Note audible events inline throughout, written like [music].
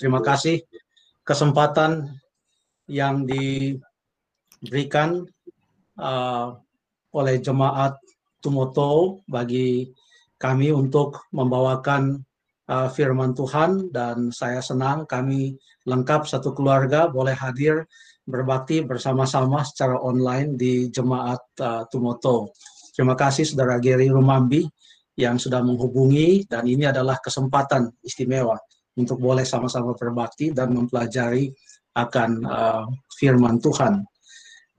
terima kasih. Kesempatan yang diberikan uh, oleh jemaat Tumoto bagi kami untuk membawakan uh, firman Tuhan. Dan saya senang kami lengkap satu keluarga boleh hadir berbakti bersama-sama secara online di jemaat uh, Tumoto. Terima kasih Saudara Geri Rumambi yang sudah menghubungi. Dan ini adalah kesempatan istimewa untuk boleh sama-sama berbakti dan mempelajari akan uh, firman Tuhan.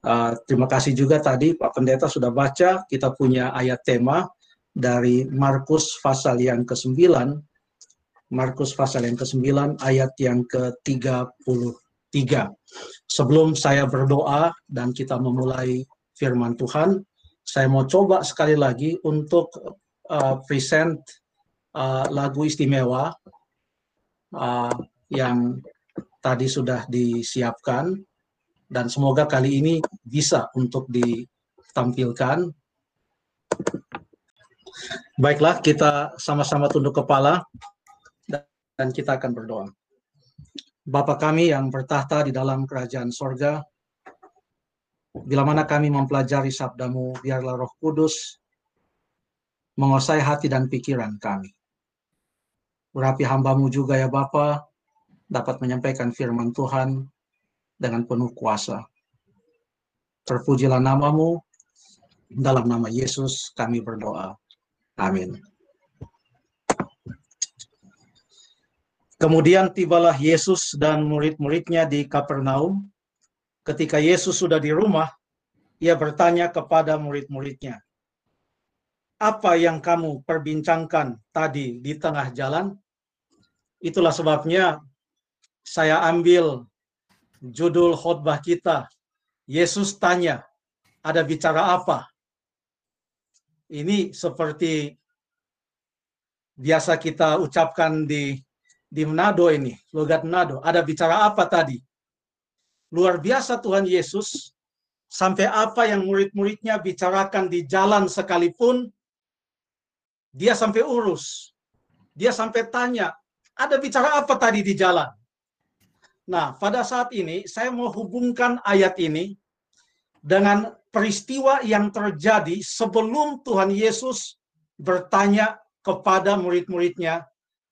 Uh, terima kasih juga tadi Pak Pendeta sudah baca, kita punya ayat tema dari Markus pasal yang ke-9, Markus pasal yang ke-9 ayat yang ke-33. Sebelum saya berdoa dan kita memulai firman Tuhan, saya mau coba sekali lagi untuk uh, present uh, lagu istimewa uh, yang tadi sudah disiapkan dan semoga kali ini bisa untuk ditampilkan. Baiklah, kita sama-sama tunduk kepala dan kita akan berdoa. Bapa kami yang bertahta di dalam kerajaan sorga, bila mana kami mempelajari sabdamu, biarlah roh kudus menguasai hati dan pikiran kami. Berapi hambamu juga ya Bapa, dapat menyampaikan firman Tuhan dengan penuh kuasa. Terpujilah namamu, dalam nama Yesus kami berdoa. Amin. Kemudian tibalah Yesus dan murid-muridnya di Kapernaum. Ketika Yesus sudah di rumah, ia bertanya kepada murid-muridnya, "Apa yang kamu perbincangkan tadi di tengah jalan?" Itulah sebabnya saya ambil judul khutbah kita. Yesus tanya, ada bicara apa? Ini seperti biasa kita ucapkan di di Manado ini, logat Manado. Ada bicara apa tadi? Luar biasa Tuhan Yesus, sampai apa yang murid-muridnya bicarakan di jalan sekalipun, dia sampai urus. Dia sampai tanya, ada bicara apa tadi di jalan? Nah, pada saat ini saya mau hubungkan ayat ini dengan peristiwa yang terjadi sebelum Tuhan Yesus bertanya kepada murid-muridnya,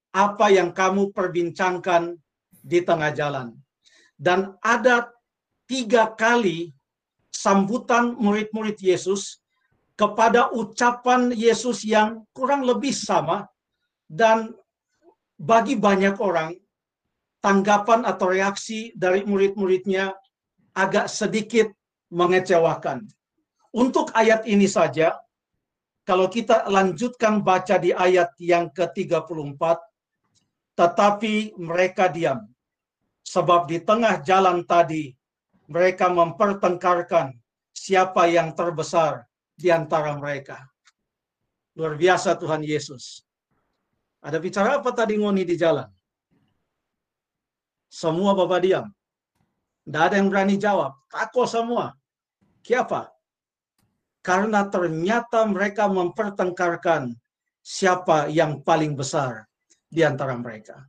apa yang kamu perbincangkan di tengah jalan. Dan ada tiga kali sambutan murid-murid Yesus kepada ucapan Yesus yang kurang lebih sama dan bagi banyak orang tanggapan atau reaksi dari murid-muridnya agak sedikit mengecewakan. Untuk ayat ini saja, kalau kita lanjutkan baca di ayat yang ke-34, tetapi mereka diam. Sebab di tengah jalan tadi, mereka mempertengkarkan siapa yang terbesar di antara mereka. Luar biasa Tuhan Yesus. Ada bicara apa tadi ngoni di jalan? Semua Bapak diam. Tidak ada yang berani jawab. Takut semua. Kenapa? Karena ternyata mereka mempertengkarkan siapa yang paling besar di antara mereka.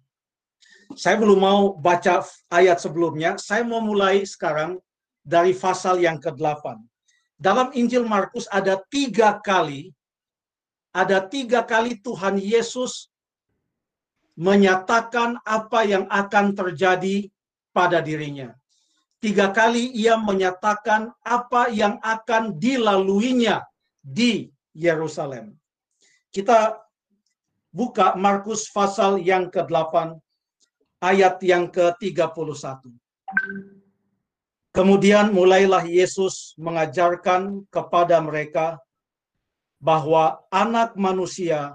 Saya belum mau baca ayat sebelumnya. Saya mau mulai sekarang dari pasal yang ke-8. Dalam Injil Markus ada tiga kali, ada tiga kali Tuhan Yesus menyatakan apa yang akan terjadi pada dirinya. Tiga kali ia menyatakan apa yang akan dilaluinya di Yerusalem. Kita buka Markus pasal yang ke-8 ayat yang ke-31. Kemudian mulailah Yesus mengajarkan kepada mereka bahwa anak manusia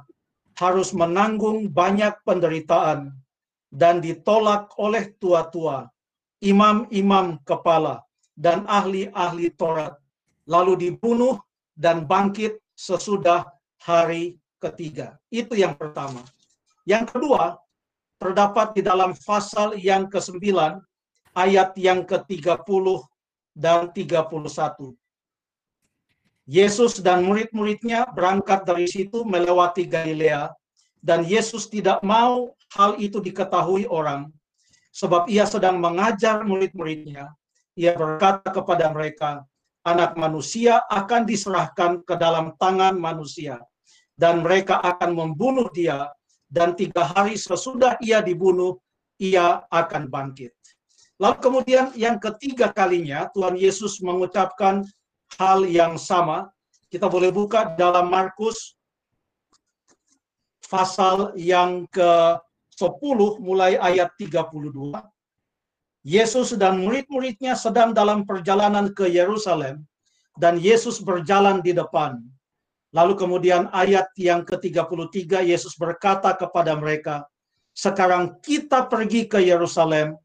harus menanggung banyak penderitaan dan ditolak oleh tua-tua, imam-imam kepala, dan ahli-ahli Taurat, lalu dibunuh dan bangkit sesudah hari ketiga. Itu yang pertama. Yang kedua, terdapat di dalam pasal yang ke-9, ayat yang ke-30 dan 31. Yesus dan murid-muridnya berangkat dari situ melewati Galilea dan Yesus tidak mau hal itu diketahui orang. sebab ia sedang mengajar murid-muridnya. Ia berkata kepada mereka, anak manusia akan diserahkan ke dalam tangan manusia, dan mereka akan membunuh dia, dan tiga hari sesudah ia dibunuh, ia akan bangkit. Lalu kemudian yang ketiga kalinya Tuhan Yesus mengucapkan hal yang sama. Kita boleh buka dalam Markus pasal yang ke-10 mulai ayat 32. Yesus dan murid-muridnya sedang dalam perjalanan ke Yerusalem dan Yesus berjalan di depan. Lalu kemudian ayat yang ke-33 Yesus berkata kepada mereka, "Sekarang kita pergi ke Yerusalem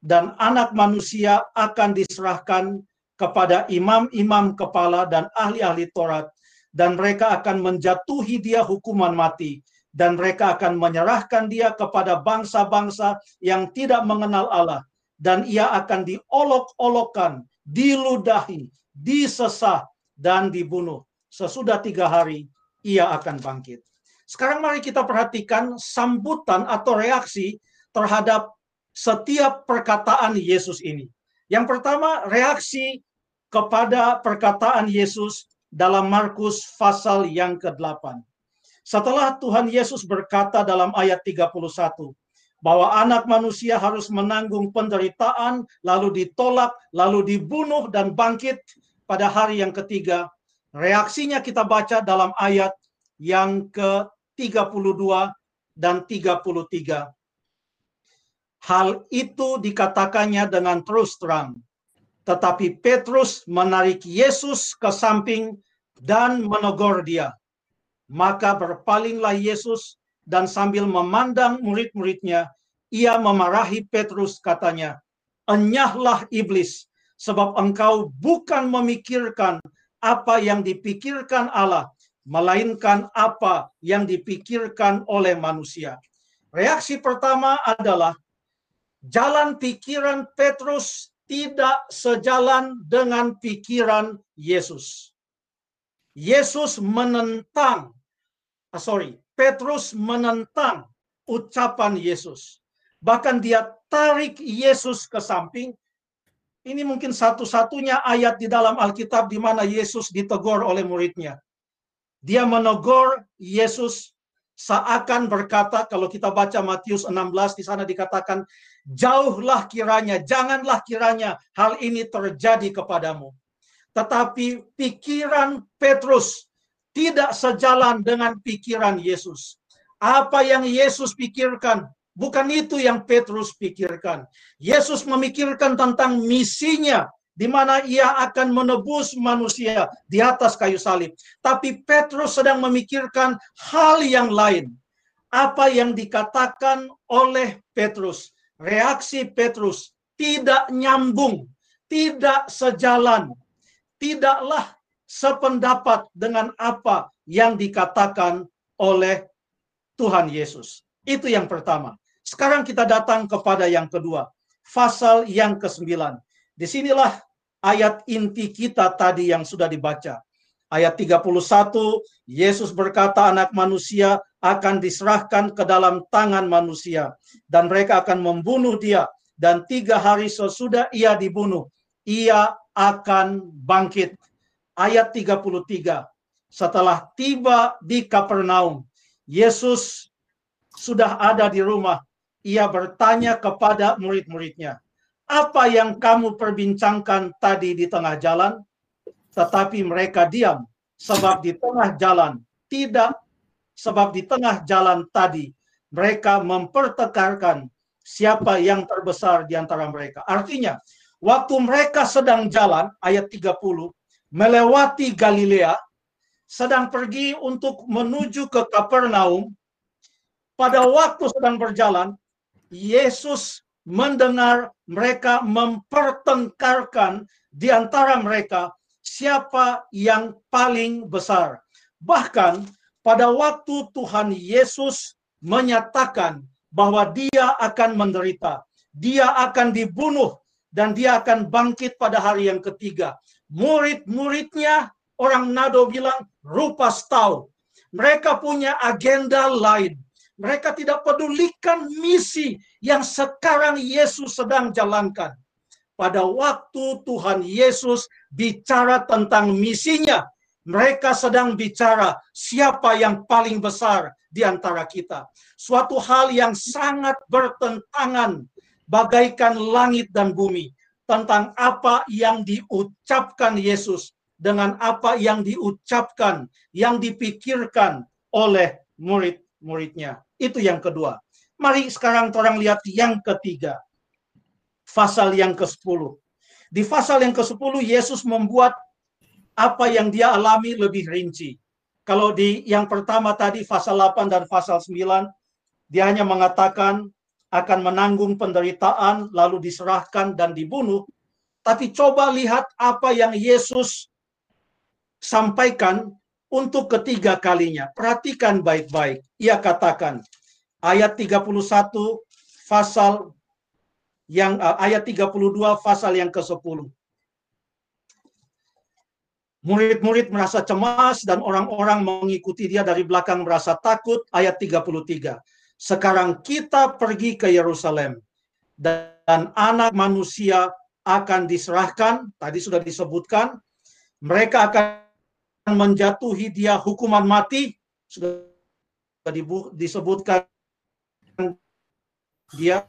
dan anak manusia akan diserahkan kepada imam-imam kepala dan ahli-ahli Taurat dan mereka akan menjatuhi dia hukuman mati dan mereka akan menyerahkan dia kepada bangsa-bangsa yang tidak mengenal Allah dan ia akan diolok-olokkan, diludahi, disesah, dan dibunuh. Sesudah tiga hari, ia akan bangkit. Sekarang mari kita perhatikan sambutan atau reaksi terhadap setiap perkataan Yesus ini. Yang pertama, reaksi kepada perkataan Yesus dalam Markus pasal yang ke-8. Setelah Tuhan Yesus berkata dalam ayat 31, bahwa anak manusia harus menanggung penderitaan, lalu ditolak, lalu dibunuh dan bangkit pada hari yang ketiga. Reaksinya kita baca dalam ayat yang ke-32 dan 33. Hal itu dikatakannya dengan terus terang. Tetapi Petrus menarik Yesus ke samping dan menegur dia. Maka berpalinglah Yesus dan sambil memandang murid-muridnya, ia memarahi Petrus katanya, Enyahlah iblis, sebab engkau bukan memikirkan apa yang dipikirkan Allah, melainkan apa yang dipikirkan oleh manusia. Reaksi pertama adalah jalan pikiran Petrus tidak sejalan dengan pikiran Yesus. Yesus menentang, ah, sorry, Petrus menentang ucapan Yesus. Bahkan dia tarik Yesus ke samping. Ini mungkin satu-satunya ayat di dalam Alkitab di mana Yesus ditegur oleh muridnya. Dia menegur Yesus seakan berkata, kalau kita baca Matius 16, di sana dikatakan, jauhlah kiranya, janganlah kiranya hal ini terjadi kepadamu. Tetapi pikiran Petrus tidak sejalan dengan pikiran Yesus. Apa yang Yesus pikirkan bukan itu yang Petrus pikirkan. Yesus memikirkan tentang misinya di mana ia akan menebus manusia di atas kayu salib. Tapi Petrus sedang memikirkan hal yang lain. Apa yang dikatakan oleh Petrus, reaksi Petrus tidak nyambung, tidak sejalan, tidaklah sependapat dengan apa yang dikatakan oleh Tuhan Yesus. Itu yang pertama. Sekarang kita datang kepada yang kedua. Pasal yang ke-9. Di sinilah ayat inti kita tadi yang sudah dibaca. Ayat 31, Yesus berkata anak manusia akan diserahkan ke dalam tangan manusia. Dan mereka akan membunuh dia. Dan tiga hari sesudah ia dibunuh, ia akan bangkit ayat 33. Setelah tiba di Kapernaum, Yesus sudah ada di rumah. Ia bertanya kepada murid-muridnya, "Apa yang kamu perbincangkan tadi di tengah jalan?" Tetapi mereka diam, sebab di tengah jalan tidak sebab di tengah jalan tadi mereka mempertekarkan siapa yang terbesar di antara mereka. Artinya, waktu mereka sedang jalan, ayat 30, melewati Galilea, sedang pergi untuk menuju ke Kapernaum. Pada waktu sedang berjalan, Yesus mendengar mereka mempertengkarkan di antara mereka siapa yang paling besar. Bahkan pada waktu Tuhan Yesus menyatakan bahwa dia akan menderita, dia akan dibunuh, dan dia akan bangkit pada hari yang ketiga murid-muridnya orang Nado bilang rupa tahu. Mereka punya agenda lain. Mereka tidak pedulikan misi yang sekarang Yesus sedang jalankan. Pada waktu Tuhan Yesus bicara tentang misinya, mereka sedang bicara siapa yang paling besar di antara kita. Suatu hal yang sangat bertentangan bagaikan langit dan bumi tentang apa yang diucapkan Yesus dengan apa yang diucapkan, yang dipikirkan oleh murid-muridnya. Itu yang kedua. Mari sekarang orang lihat yang ketiga. Pasal yang ke-10. Di pasal yang ke-10 Yesus membuat apa yang dia alami lebih rinci. Kalau di yang pertama tadi pasal 8 dan pasal 9 dia hanya mengatakan akan menanggung penderitaan lalu diserahkan dan dibunuh. Tapi coba lihat apa yang Yesus sampaikan untuk ketiga kalinya. Perhatikan baik-baik. Ia katakan ayat 31 pasal yang uh, ayat 32 pasal yang ke-10. Murid-murid merasa cemas dan orang-orang mengikuti dia dari belakang merasa takut. Ayat 33. Sekarang kita pergi ke Yerusalem dan anak manusia akan diserahkan. Tadi sudah disebutkan. Mereka akan menjatuhi dia hukuman mati sudah disebutkan dia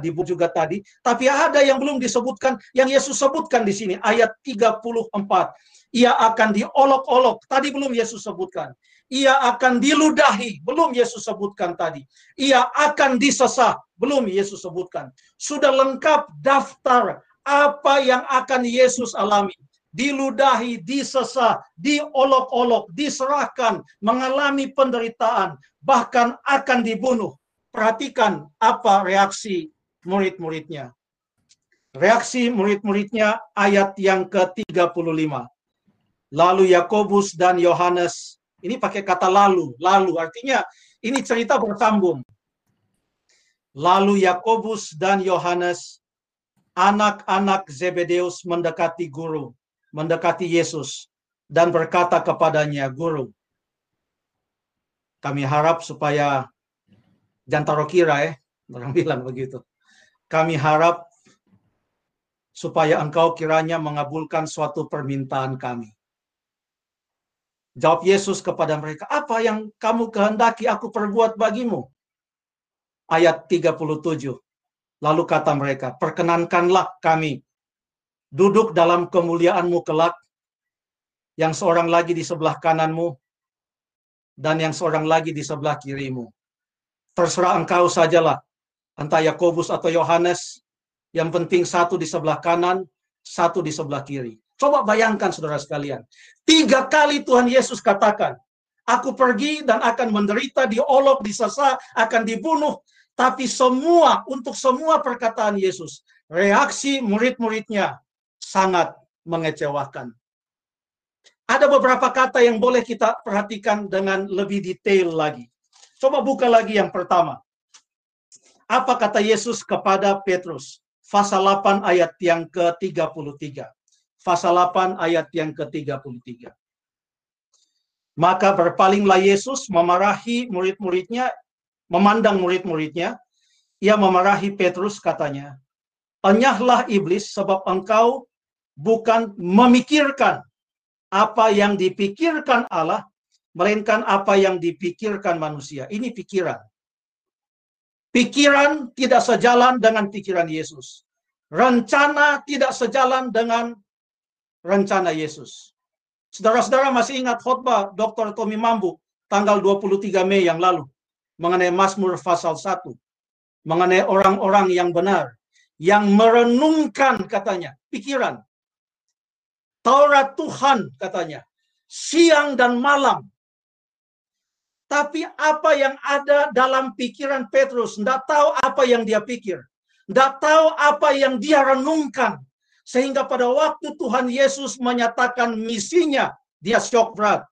dibu juga tadi. Tapi ada yang belum disebutkan yang Yesus sebutkan di sini ayat 34 ia akan diolok-olok. Tadi belum Yesus sebutkan. Ia akan diludahi. Belum Yesus sebutkan tadi. Ia akan disesah. Belum Yesus sebutkan. Sudah lengkap daftar apa yang akan Yesus alami diludahi, disesah, diolok-olok, diserahkan, mengalami penderitaan, bahkan akan dibunuh. Perhatikan apa reaksi murid-muridnya. Reaksi murid-muridnya ayat yang ke-35. Lalu Yakobus dan Yohanes, ini pakai kata lalu, lalu artinya ini cerita bersambung. Lalu Yakobus dan Yohanes, anak-anak Zebedeus mendekati guru mendekati Yesus dan berkata kepadanya, Guru, kami harap supaya jantaro kira ya, orang [laughs] bilang begitu. Kami harap supaya engkau kiranya mengabulkan suatu permintaan kami. Jawab Yesus kepada mereka, apa yang kamu kehendaki aku perbuat bagimu? Ayat 37. Lalu kata mereka, perkenankanlah kami duduk dalam kemuliaanmu kelak, yang seorang lagi di sebelah kananmu, dan yang seorang lagi di sebelah kirimu. Terserah engkau sajalah, entah Yakobus atau Yohanes, yang penting satu di sebelah kanan, satu di sebelah kiri. Coba bayangkan saudara sekalian. Tiga kali Tuhan Yesus katakan, Aku pergi dan akan menderita, diolok, disesa, akan dibunuh. Tapi semua, untuk semua perkataan Yesus, reaksi murid-muridnya sangat mengecewakan. Ada beberapa kata yang boleh kita perhatikan dengan lebih detail lagi. Coba buka lagi yang pertama. Apa kata Yesus kepada Petrus? Pasal 8 ayat yang ke-33. Pasal 8 ayat yang ke-33. Maka berpalinglah Yesus memarahi murid-muridnya, memandang murid-muridnya. Ia memarahi Petrus katanya, Enyahlah iblis sebab engkau bukan memikirkan apa yang dipikirkan Allah, melainkan apa yang dipikirkan manusia. Ini pikiran. Pikiran tidak sejalan dengan pikiran Yesus. Rencana tidak sejalan dengan rencana Yesus. Saudara-saudara masih ingat khotbah Dr. Tommy Mambu tanggal 23 Mei yang lalu mengenai Mazmur pasal 1. Mengenai orang-orang yang benar. Yang merenungkan katanya, pikiran. Taurat Tuhan katanya. Siang dan malam. Tapi apa yang ada dalam pikiran Petrus, tidak tahu apa yang dia pikir. Tidak tahu apa yang dia renungkan. Sehingga pada waktu Tuhan Yesus menyatakan misinya, dia shock berat.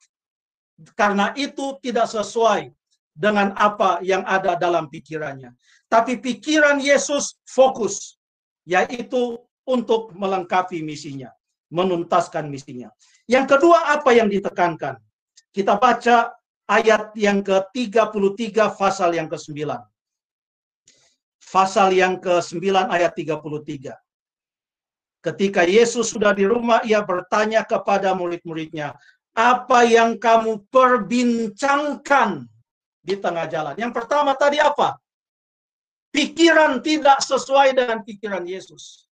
Karena itu tidak sesuai dengan apa yang ada dalam pikirannya. Tapi pikiran Yesus fokus, yaitu untuk melengkapi misinya menuntaskan misinya. Yang kedua apa yang ditekankan? Kita baca ayat yang ke-33 pasal yang ke-9. Pasal yang ke-9 ayat 33. Ketika Yesus sudah di rumah, ia bertanya kepada murid-muridnya, apa yang kamu perbincangkan di tengah jalan? Yang pertama tadi apa? Pikiran tidak sesuai dengan pikiran Yesus.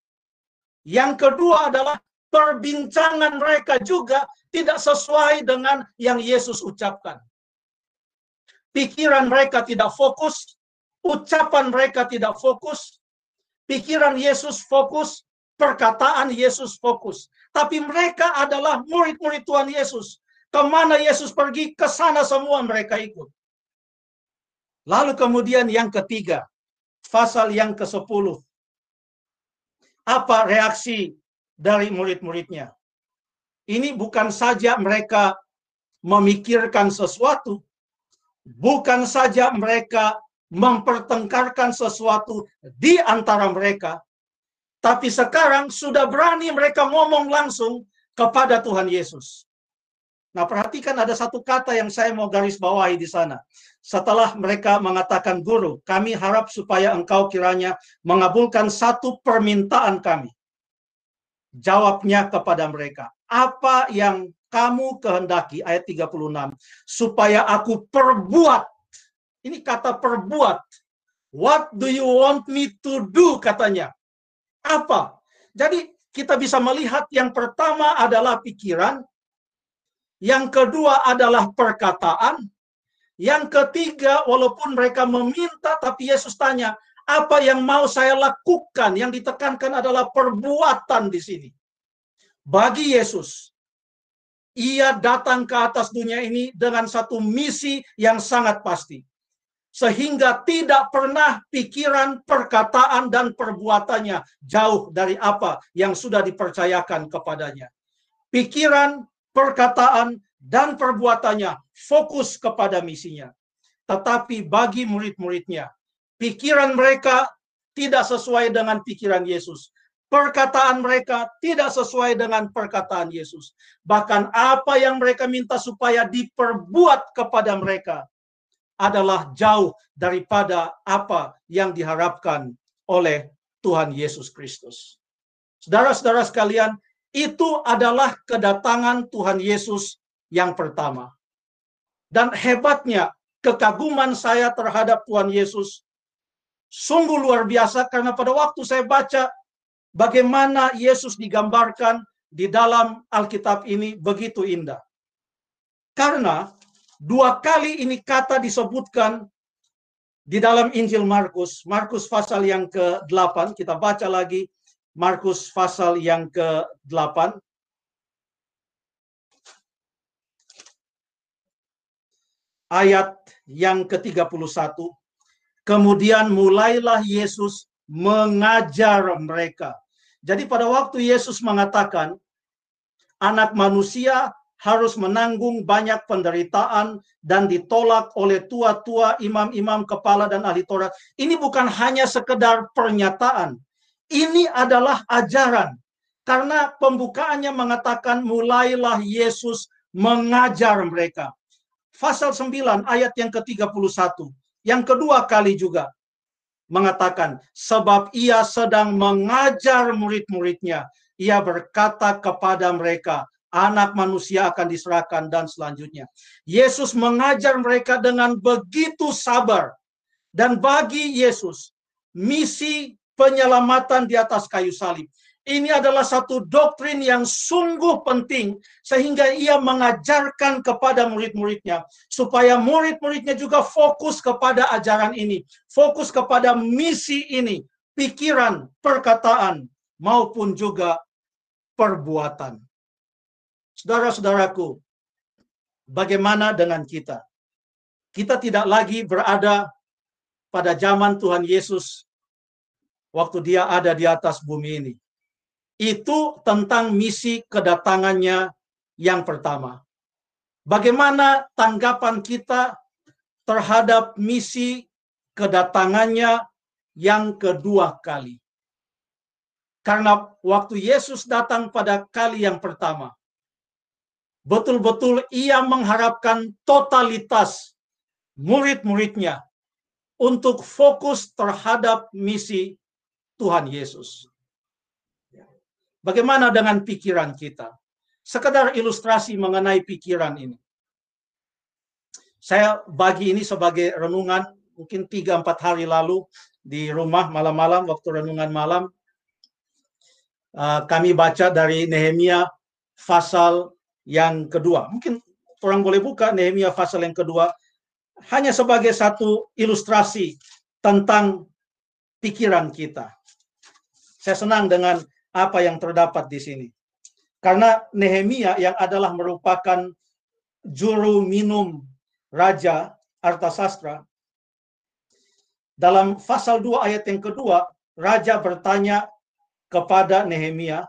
Yang kedua adalah perbincangan mereka juga tidak sesuai dengan yang Yesus ucapkan. Pikiran mereka tidak fokus, ucapan mereka tidak fokus, pikiran Yesus fokus, perkataan Yesus fokus. Tapi mereka adalah murid-murid Tuhan Yesus. Ke mana Yesus pergi, ke sana semua mereka ikut. Lalu kemudian yang ketiga, pasal yang ke-10. Apa reaksi dari murid-muridnya? Ini bukan saja mereka memikirkan sesuatu, bukan saja mereka mempertengkarkan sesuatu di antara mereka, tapi sekarang sudah berani mereka ngomong langsung kepada Tuhan Yesus. Nah, perhatikan ada satu kata yang saya mau garis bawahi di sana. Setelah mereka mengatakan, "Guru, kami harap supaya engkau kiranya mengabulkan satu permintaan kami." Jawabnya kepada mereka, "Apa yang kamu kehendaki?" ayat 36, "supaya aku perbuat." Ini kata perbuat. What do you want me to do katanya? apa? Jadi kita bisa melihat yang pertama adalah pikiran, yang kedua adalah perkataan, yang ketiga walaupun mereka meminta tapi Yesus tanya, apa yang mau saya lakukan? Yang ditekankan adalah perbuatan di sini. Bagi Yesus, ia datang ke atas dunia ini dengan satu misi yang sangat pasti sehingga tidak pernah pikiran, perkataan, dan perbuatannya jauh dari apa yang sudah dipercayakan kepadanya. Pikiran, perkataan, dan perbuatannya fokus kepada misinya. Tetapi bagi murid-muridnya, pikiran mereka tidak sesuai dengan pikiran Yesus. Perkataan mereka tidak sesuai dengan perkataan Yesus. Bahkan apa yang mereka minta supaya diperbuat kepada mereka adalah jauh daripada apa yang diharapkan oleh Tuhan Yesus Kristus. Saudara-saudara sekalian, itu adalah kedatangan Tuhan Yesus yang pertama. Dan hebatnya kekaguman saya terhadap Tuhan Yesus sungguh luar biasa karena pada waktu saya baca bagaimana Yesus digambarkan di dalam Alkitab ini begitu indah. Karena Dua kali ini kata disebutkan di dalam Injil Markus, Markus pasal yang ke-8, kita baca lagi Markus pasal yang ke-8. Ayat yang ke-31. Kemudian mulailah Yesus mengajar mereka. Jadi pada waktu Yesus mengatakan anak manusia harus menanggung banyak penderitaan dan ditolak oleh tua-tua imam-imam kepala dan ahli Taurat. Ini bukan hanya sekedar pernyataan. Ini adalah ajaran. Karena pembukaannya mengatakan mulailah Yesus mengajar mereka. Pasal 9 ayat yang ke-31. Yang kedua kali juga mengatakan sebab ia sedang mengajar murid-muridnya. Ia berkata kepada mereka, anak manusia akan diserahkan dan selanjutnya. Yesus mengajar mereka dengan begitu sabar. Dan bagi Yesus, misi penyelamatan di atas kayu salib. Ini adalah satu doktrin yang sungguh penting sehingga ia mengajarkan kepada murid-muridnya supaya murid-muridnya juga fokus kepada ajaran ini, fokus kepada misi ini, pikiran, perkataan maupun juga perbuatan. Saudara-saudaraku, bagaimana dengan kita? Kita tidak lagi berada pada zaman Tuhan Yesus waktu dia ada di atas bumi ini. Itu tentang misi kedatangannya yang pertama. Bagaimana tanggapan kita terhadap misi kedatangannya yang kedua kali? Karena waktu Yesus datang pada kali yang pertama, betul-betul ia mengharapkan totalitas murid-muridnya untuk fokus terhadap misi Tuhan Yesus. Bagaimana dengan pikiran kita? Sekedar ilustrasi mengenai pikiran ini. Saya bagi ini sebagai renungan mungkin 3-4 hari lalu di rumah malam-malam waktu renungan malam. Uh, kami baca dari Nehemia pasal yang kedua. Mungkin orang boleh buka Nehemia pasal yang kedua hanya sebagai satu ilustrasi tentang pikiran kita. Saya senang dengan apa yang terdapat di sini. Karena Nehemia yang adalah merupakan juru minum Raja Artasastra, dalam pasal 2 ayat yang kedua, Raja bertanya kepada Nehemia,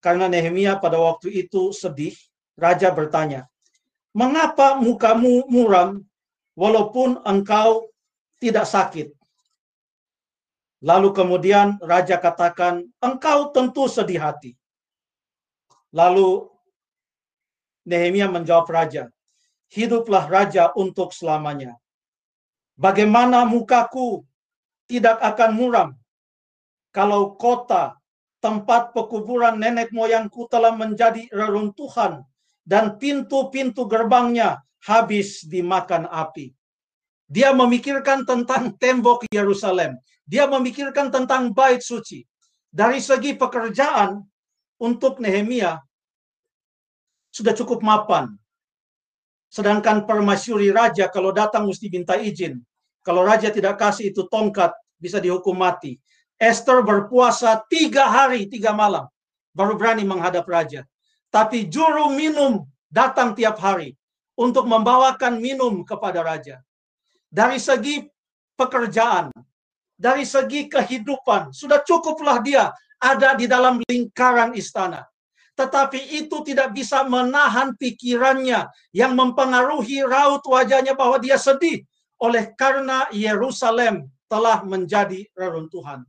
karena Nehemia pada waktu itu sedih, Raja bertanya, Mengapa mukamu muram walaupun engkau tidak sakit? Lalu kemudian raja katakan, engkau tentu sedih hati. Lalu Nehemia menjawab raja, hiduplah raja untuk selamanya. Bagaimana mukaku tidak akan muram kalau kota tempat pekuburan nenek moyangku telah menjadi reruntuhan dan pintu-pintu gerbangnya habis dimakan api. Dia memikirkan tentang tembok Yerusalem. Dia memikirkan tentang bait suci. Dari segi pekerjaan untuk Nehemia sudah cukup mapan. Sedangkan permasyuri raja kalau datang mesti minta izin. Kalau raja tidak kasih itu tongkat bisa dihukum mati. Esther berpuasa tiga hari, tiga malam. Baru berani menghadap raja. Tapi juru minum datang tiap hari untuk membawakan minum kepada raja. Dari segi pekerjaan, dari segi kehidupan. Sudah cukuplah dia ada di dalam lingkaran istana. Tetapi itu tidak bisa menahan pikirannya yang mempengaruhi raut wajahnya bahwa dia sedih oleh karena Yerusalem telah menjadi reruntuhan.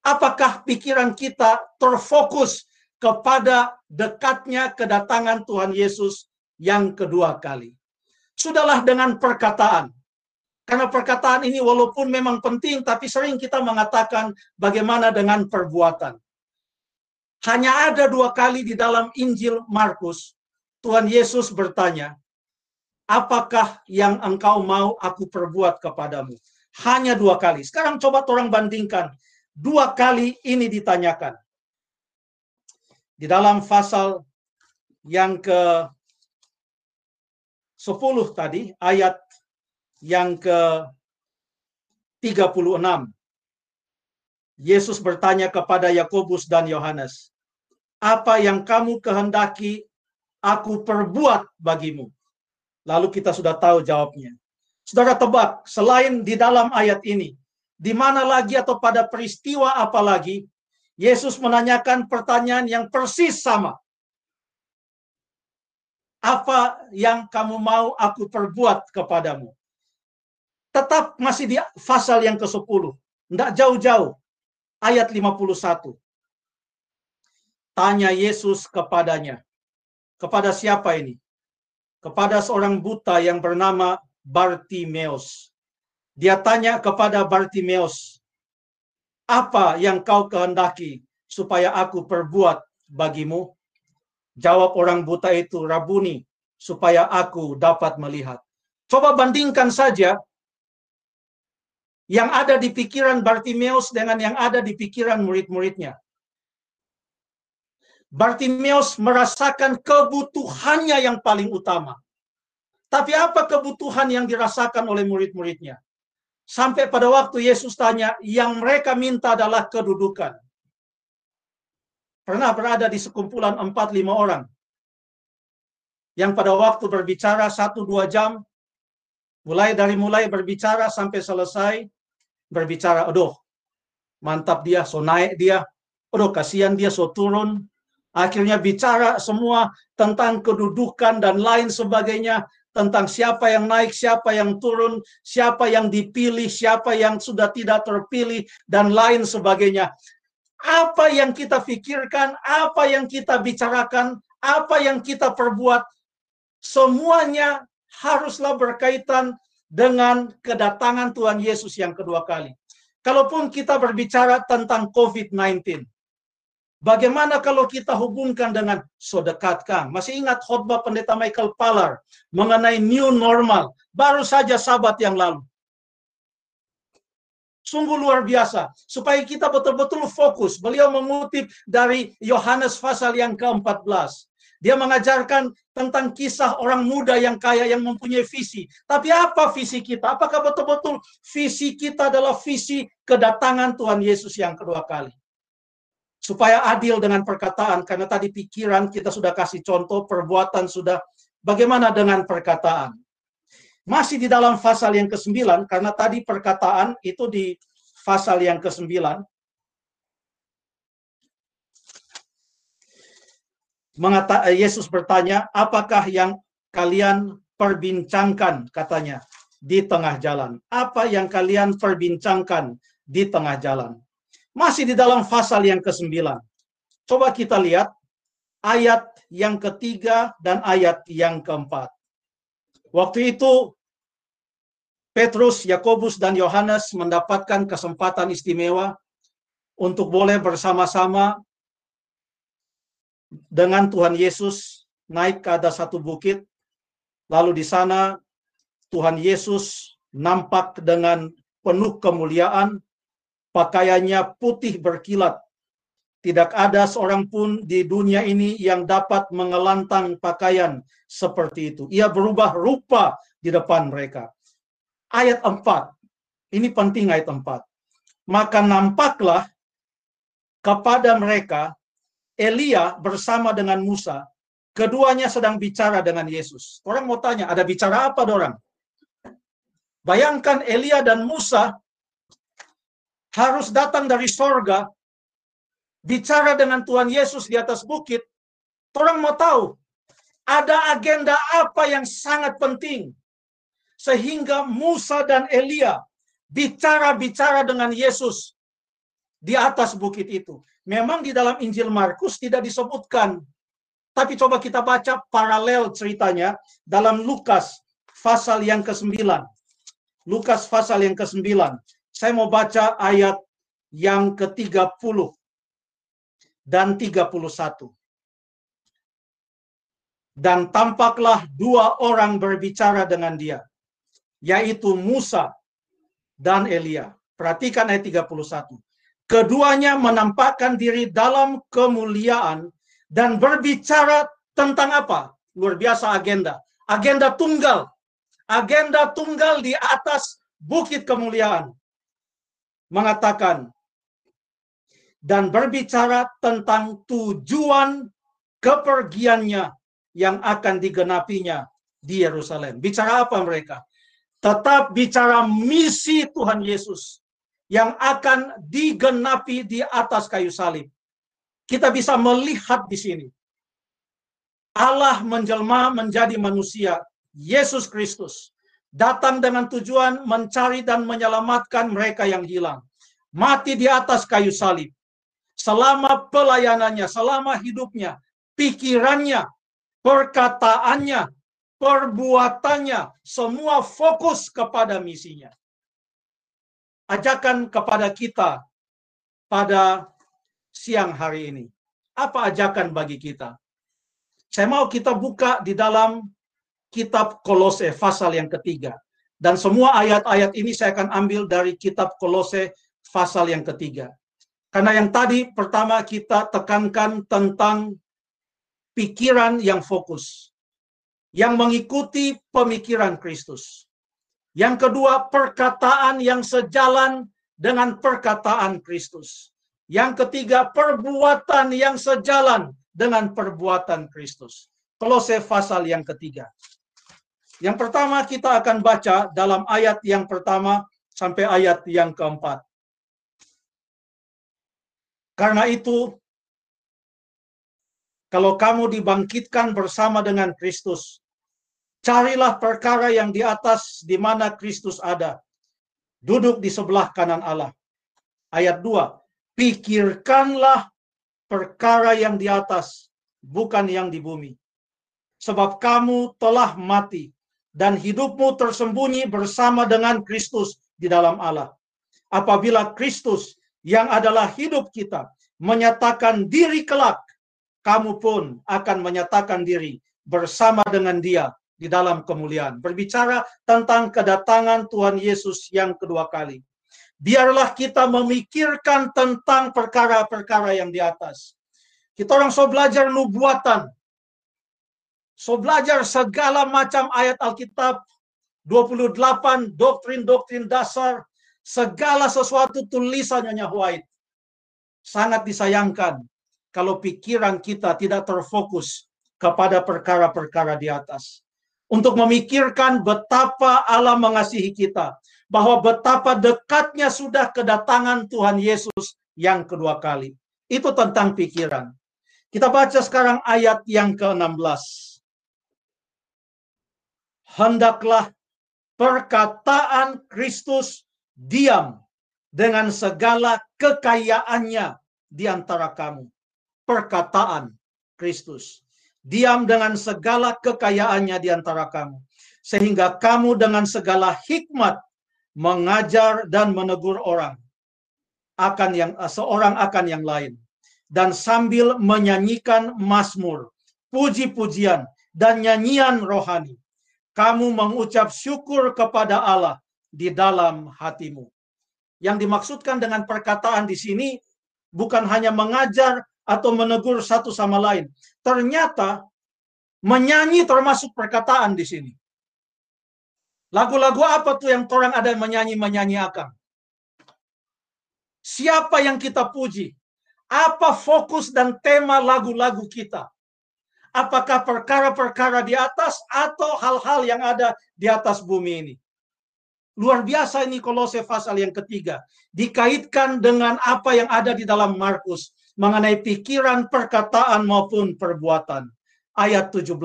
Apakah pikiran kita terfokus kepada dekatnya kedatangan Tuhan Yesus yang kedua kali? Sudahlah dengan perkataan, karena perkataan ini walaupun memang penting, tapi sering kita mengatakan bagaimana dengan perbuatan. Hanya ada dua kali di dalam Injil Markus, Tuhan Yesus bertanya, apakah yang engkau mau aku perbuat kepadamu? Hanya dua kali. Sekarang coba orang bandingkan. Dua kali ini ditanyakan. Di dalam pasal yang ke 10 tadi, ayat yang ke 36. Yesus bertanya kepada Yakobus dan Yohanes, "Apa yang kamu kehendaki aku perbuat bagimu?" Lalu kita sudah tahu jawabnya. Saudara tebak, selain di dalam ayat ini, di mana lagi atau pada peristiwa apa lagi Yesus menanyakan pertanyaan yang persis sama. Apa yang kamu mau aku perbuat kepadamu? tetap masih di pasal yang ke-10. Tidak jauh-jauh. Ayat 51. Tanya Yesus kepadanya. Kepada siapa ini? Kepada seorang buta yang bernama Bartimeus. Dia tanya kepada Bartimeus, apa yang kau kehendaki supaya aku perbuat bagimu? Jawab orang buta itu, Rabuni, supaya aku dapat melihat. Coba bandingkan saja yang ada di pikiran Bartimeus dengan yang ada di pikiran murid-muridnya. Bartimeus merasakan kebutuhannya yang paling utama. Tapi apa kebutuhan yang dirasakan oleh murid-muridnya? Sampai pada waktu Yesus tanya, yang mereka minta adalah kedudukan. Pernah berada di sekumpulan 4-5 orang. Yang pada waktu berbicara 1-2 jam, mulai dari mulai berbicara sampai selesai, berbicara, aduh, mantap dia, so naik dia, aduh, kasihan dia, so turun. Akhirnya bicara semua tentang kedudukan dan lain sebagainya, tentang siapa yang naik, siapa yang turun, siapa yang dipilih, siapa yang sudah tidak terpilih, dan lain sebagainya. Apa yang kita pikirkan, apa yang kita bicarakan apa yang kita perbuat semuanya haruslah berkaitan dengan kedatangan Tuhan Yesus yang kedua kali. Kalaupun kita berbicara tentang COVID-19, bagaimana kalau kita hubungkan dengan sodekat Kang? Masih ingat khotbah pendeta Michael Palar mengenai new normal, baru saja sabat yang lalu. Sungguh luar biasa. Supaya kita betul-betul fokus. Beliau mengutip dari Yohanes pasal yang ke-14. Dia mengajarkan tentang kisah orang muda yang kaya yang mempunyai visi. Tapi apa visi kita? Apakah betul-betul visi kita adalah visi kedatangan Tuhan Yesus yang kedua kali? Supaya adil dengan perkataan, karena tadi pikiran kita sudah kasih contoh, perbuatan sudah. Bagaimana dengan perkataan? Masih di dalam pasal yang ke-9, karena tadi perkataan itu di pasal yang ke-9, mengata eh, Yesus bertanya, "Apakah yang kalian perbincangkan?" katanya di tengah jalan. Apa yang kalian perbincangkan di tengah jalan? Masih di dalam pasal yang ke-9. Coba kita lihat ayat yang ketiga dan ayat yang keempat. Waktu itu Petrus, Yakobus, dan Yohanes mendapatkan kesempatan istimewa untuk boleh bersama-sama dengan Tuhan Yesus naik ke atas satu bukit. Lalu di sana Tuhan Yesus nampak dengan penuh kemuliaan, pakaiannya putih berkilat. Tidak ada seorang pun di dunia ini yang dapat mengelantang pakaian seperti itu. Ia berubah rupa di depan mereka. Ayat 4. Ini penting ayat 4. Maka nampaklah kepada mereka Elia bersama dengan Musa, keduanya sedang bicara dengan Yesus. Orang mau tanya, ada bicara apa orang? Bayangkan Elia dan Musa harus datang dari sorga, bicara dengan Tuhan Yesus di atas bukit. Orang mau tahu, ada agenda apa yang sangat penting. Sehingga Musa dan Elia bicara-bicara dengan Yesus di atas bukit itu. Memang di dalam Injil Markus tidak disebutkan. Tapi coba kita baca paralel ceritanya dalam Lukas pasal yang ke-9. Lukas pasal yang ke-9. Saya mau baca ayat yang ke-30 dan 31. Dan tampaklah dua orang berbicara dengan dia, yaitu Musa dan Elia. Perhatikan ayat 31. Keduanya menampakkan diri dalam kemuliaan dan berbicara tentang apa? Luar biasa agenda. Agenda tunggal. Agenda tunggal di atas bukit kemuliaan. Mengatakan, dan berbicara tentang tujuan kepergiannya yang akan digenapinya di Yerusalem. Bicara apa mereka? Tetap bicara misi Tuhan Yesus yang akan digenapi di atas kayu salib. Kita bisa melihat di sini. Allah menjelma menjadi manusia, Yesus Kristus, datang dengan tujuan mencari dan menyelamatkan mereka yang hilang. Mati di atas kayu salib. Selama pelayanannya, selama hidupnya, pikirannya, perkataannya, perbuatannya, semua fokus kepada misinya ajakan kepada kita pada siang hari ini. Apa ajakan bagi kita? Saya mau kita buka di dalam kitab Kolose pasal yang ketiga. Dan semua ayat-ayat ini saya akan ambil dari kitab Kolose pasal yang ketiga. Karena yang tadi pertama kita tekankan tentang pikiran yang fokus. Yang mengikuti pemikiran Kristus. Yang kedua, perkataan yang sejalan dengan perkataan Kristus. Yang ketiga, perbuatan yang sejalan dengan perbuatan Kristus. Kolose pasal yang ketiga. Yang pertama kita akan baca dalam ayat yang pertama sampai ayat yang keempat. Karena itu, kalau kamu dibangkitkan bersama dengan Kristus, Carilah perkara yang di atas di mana Kristus ada. Duduk di sebelah kanan Allah. Ayat 2. Pikirkanlah perkara yang di atas bukan yang di bumi. Sebab kamu telah mati, dan hidupmu tersembunyi bersama dengan Kristus di dalam Allah. Apabila Kristus yang adalah hidup kita menyatakan diri kelak, kamu pun akan menyatakan diri bersama dengan dia di dalam kemuliaan. Berbicara tentang kedatangan Tuhan Yesus yang kedua kali. Biarlah kita memikirkan tentang perkara-perkara yang di atas. Kita orang so belajar nubuatan. So belajar segala macam ayat Alkitab. 28 doktrin-doktrin dasar. Segala sesuatu tulisannya White. Sangat disayangkan kalau pikiran kita tidak terfokus kepada perkara-perkara di atas. Untuk memikirkan betapa Allah mengasihi kita. Bahwa betapa dekatnya sudah kedatangan Tuhan Yesus yang kedua kali. Itu tentang pikiran. Kita baca sekarang ayat yang ke-16. Hendaklah perkataan Kristus diam dengan segala kekayaannya di antara kamu. Perkataan Kristus. Diam dengan segala kekayaannya di antara kamu. Sehingga kamu dengan segala hikmat mengajar dan menegur orang akan yang seorang akan yang lain dan sambil menyanyikan mazmur, puji-pujian, dan nyanyian rohani. Kamu mengucap syukur kepada Allah di dalam hatimu. Yang dimaksudkan dengan perkataan di sini bukan hanya mengajar atau menegur satu sama lain. Ternyata menyanyi termasuk perkataan di sini. Lagu-lagu apa tuh yang orang ada menyanyi-menyanyi akan? Siapa yang kita puji? Apa fokus dan tema lagu-lagu kita? Apakah perkara-perkara di atas atau hal-hal yang ada di atas bumi ini? Luar biasa ini Kolose pasal yang ketiga. Dikaitkan dengan apa yang ada di dalam Markus. Mengenai pikiran, perkataan maupun perbuatan. Ayat 17.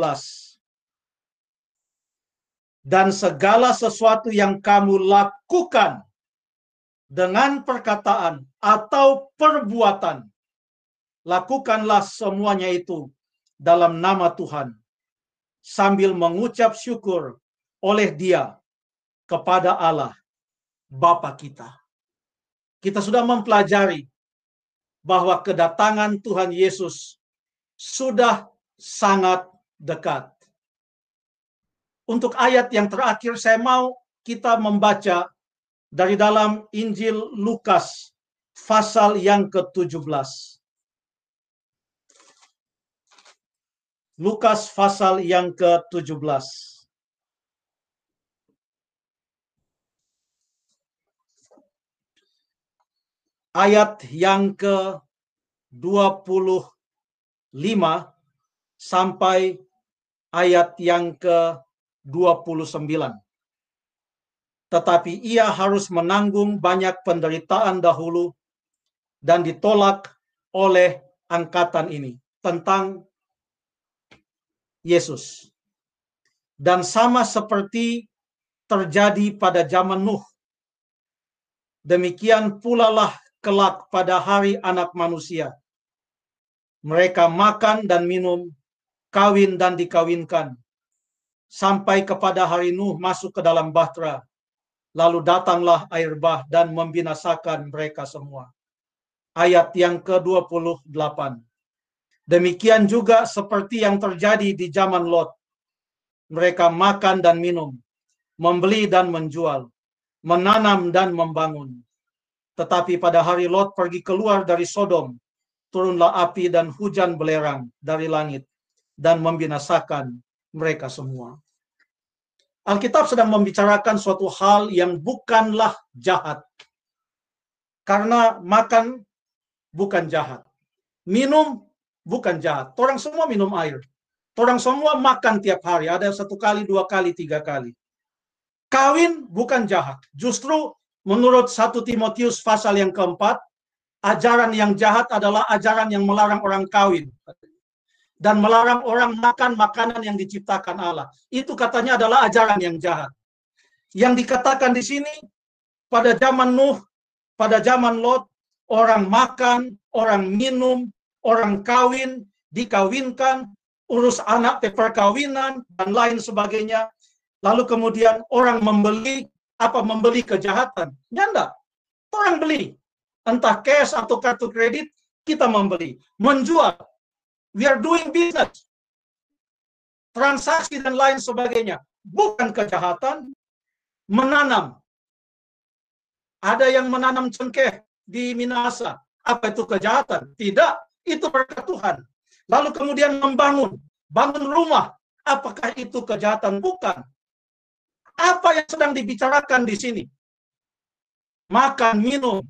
Dan segala sesuatu yang kamu lakukan dengan perkataan atau perbuatan lakukanlah semuanya itu dalam nama Tuhan sambil mengucap syukur oleh Dia kepada Allah Bapa kita. Kita sudah mempelajari bahwa kedatangan Tuhan Yesus sudah sangat dekat. Untuk ayat yang terakhir saya mau kita membaca dari dalam Injil Lukas pasal yang ke-17. Lukas pasal yang ke-17. Ayat yang ke-25 sampai ayat yang ke-29. Tetapi ia harus menanggung banyak penderitaan dahulu dan ditolak oleh angkatan ini tentang Yesus. Dan sama seperti terjadi pada zaman Nuh. Demikian pula lah kelak pada hari anak manusia. Mereka makan dan minum, kawin dan dikawinkan, sampai kepada hari Nuh masuk ke dalam bahtera. Lalu datanglah air bah dan membinasakan mereka semua. Ayat yang ke-28. Demikian juga seperti yang terjadi di zaman Lot. Mereka makan dan minum, membeli dan menjual, menanam dan membangun. Tetapi pada hari Lot pergi keluar dari Sodom, turunlah api dan hujan belerang dari langit dan membinasakan mereka semua. Alkitab sedang membicarakan suatu hal yang bukanlah jahat. Karena makan bukan jahat. Minum bukan jahat. Orang semua minum air. Orang semua makan tiap hari. Ada satu kali, dua kali, tiga kali. Kawin bukan jahat. Justru menurut satu Timotius pasal yang keempat, ajaran yang jahat adalah ajaran yang melarang orang kawin. Dan melarang orang makan makanan yang diciptakan Allah. Itu katanya adalah ajaran yang jahat. Yang dikatakan di sini, pada zaman Nuh, pada zaman Lot, orang makan, orang minum, orang kawin dikawinkan, urus anak perkawinan dan lain sebagainya. Lalu kemudian orang membeli apa membeli kejahatan. Ya enggak. Orang beli. Entah cash atau kartu kredit, kita membeli. Menjual. We are doing business. Transaksi dan lain sebagainya. Bukan kejahatan. Menanam. Ada yang menanam cengkeh di Minasa. Apa itu kejahatan? Tidak. Itu berkat Tuhan. Lalu kemudian membangun. Bangun rumah. Apakah itu kejahatan? Bukan. Apa yang sedang dibicarakan di sini? Makan, minum,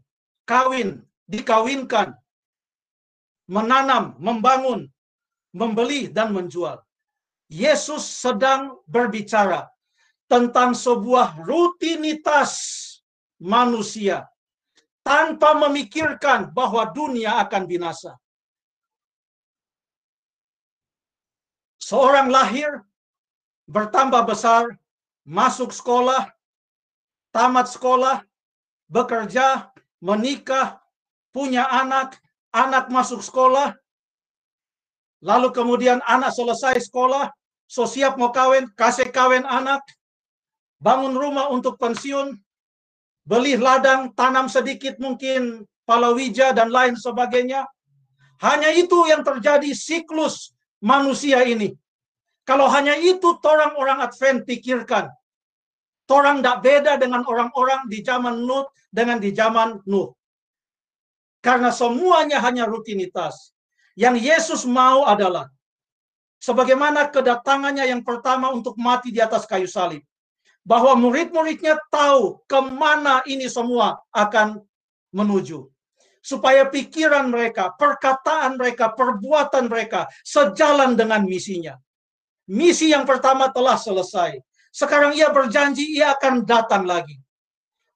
kawin, dikawinkan, menanam, membangun, membeli, dan menjual. Yesus sedang berbicara tentang sebuah rutinitas manusia tanpa memikirkan bahwa dunia akan binasa. Seorang lahir, bertambah besar, masuk sekolah, tamat sekolah, bekerja, menikah, punya anak, anak masuk sekolah, lalu kemudian anak selesai sekolah, so siap mau kawin, kasih kawin anak, bangun rumah untuk pensiun, beli ladang, tanam sedikit mungkin palawija dan lain sebagainya. Hanya itu yang terjadi siklus manusia ini. Kalau hanya itu orang-orang Advent pikirkan. Orang tidak beda dengan orang-orang di zaman Nuh dengan di zaman Nuh. Karena semuanya hanya rutinitas. Yang Yesus mau adalah sebagaimana kedatangannya yang pertama untuk mati di atas kayu salib. Bahwa murid-muridnya tahu ke mana ini semua akan menuju. Supaya pikiran mereka, perkataan mereka, perbuatan mereka sejalan dengan misinya. Misi yang pertama telah selesai. Sekarang ia berjanji ia akan datang lagi.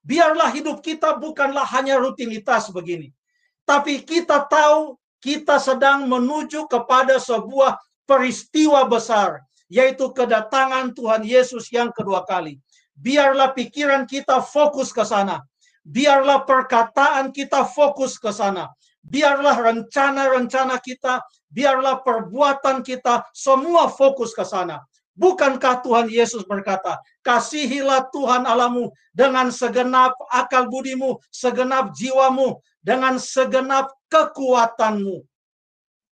Biarlah hidup kita bukanlah hanya rutinitas begini. Tapi kita tahu kita sedang menuju kepada sebuah peristiwa besar. Yaitu kedatangan Tuhan Yesus yang kedua kali. Biarlah pikiran kita fokus ke sana. Biarlah perkataan kita fokus ke sana. Biarlah rencana-rencana kita biarlah perbuatan kita semua fokus ke sana. Bukankah Tuhan Yesus berkata, kasihilah Tuhan Alamu dengan segenap akal budimu, segenap jiwamu, dengan segenap kekuatanmu.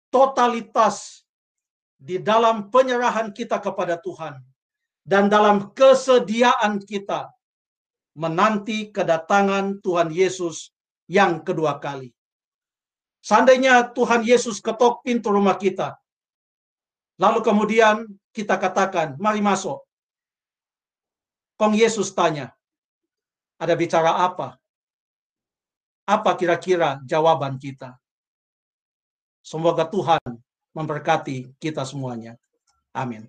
Totalitas di dalam penyerahan kita kepada Tuhan dan dalam kesediaan kita menanti kedatangan Tuhan Yesus yang kedua kali. Seandainya Tuhan Yesus ketok pintu rumah kita, lalu kemudian kita katakan, mari masuk. Kong Yesus tanya, ada bicara apa? Apa kira-kira jawaban kita? Semoga Tuhan memberkati kita semuanya. Amin.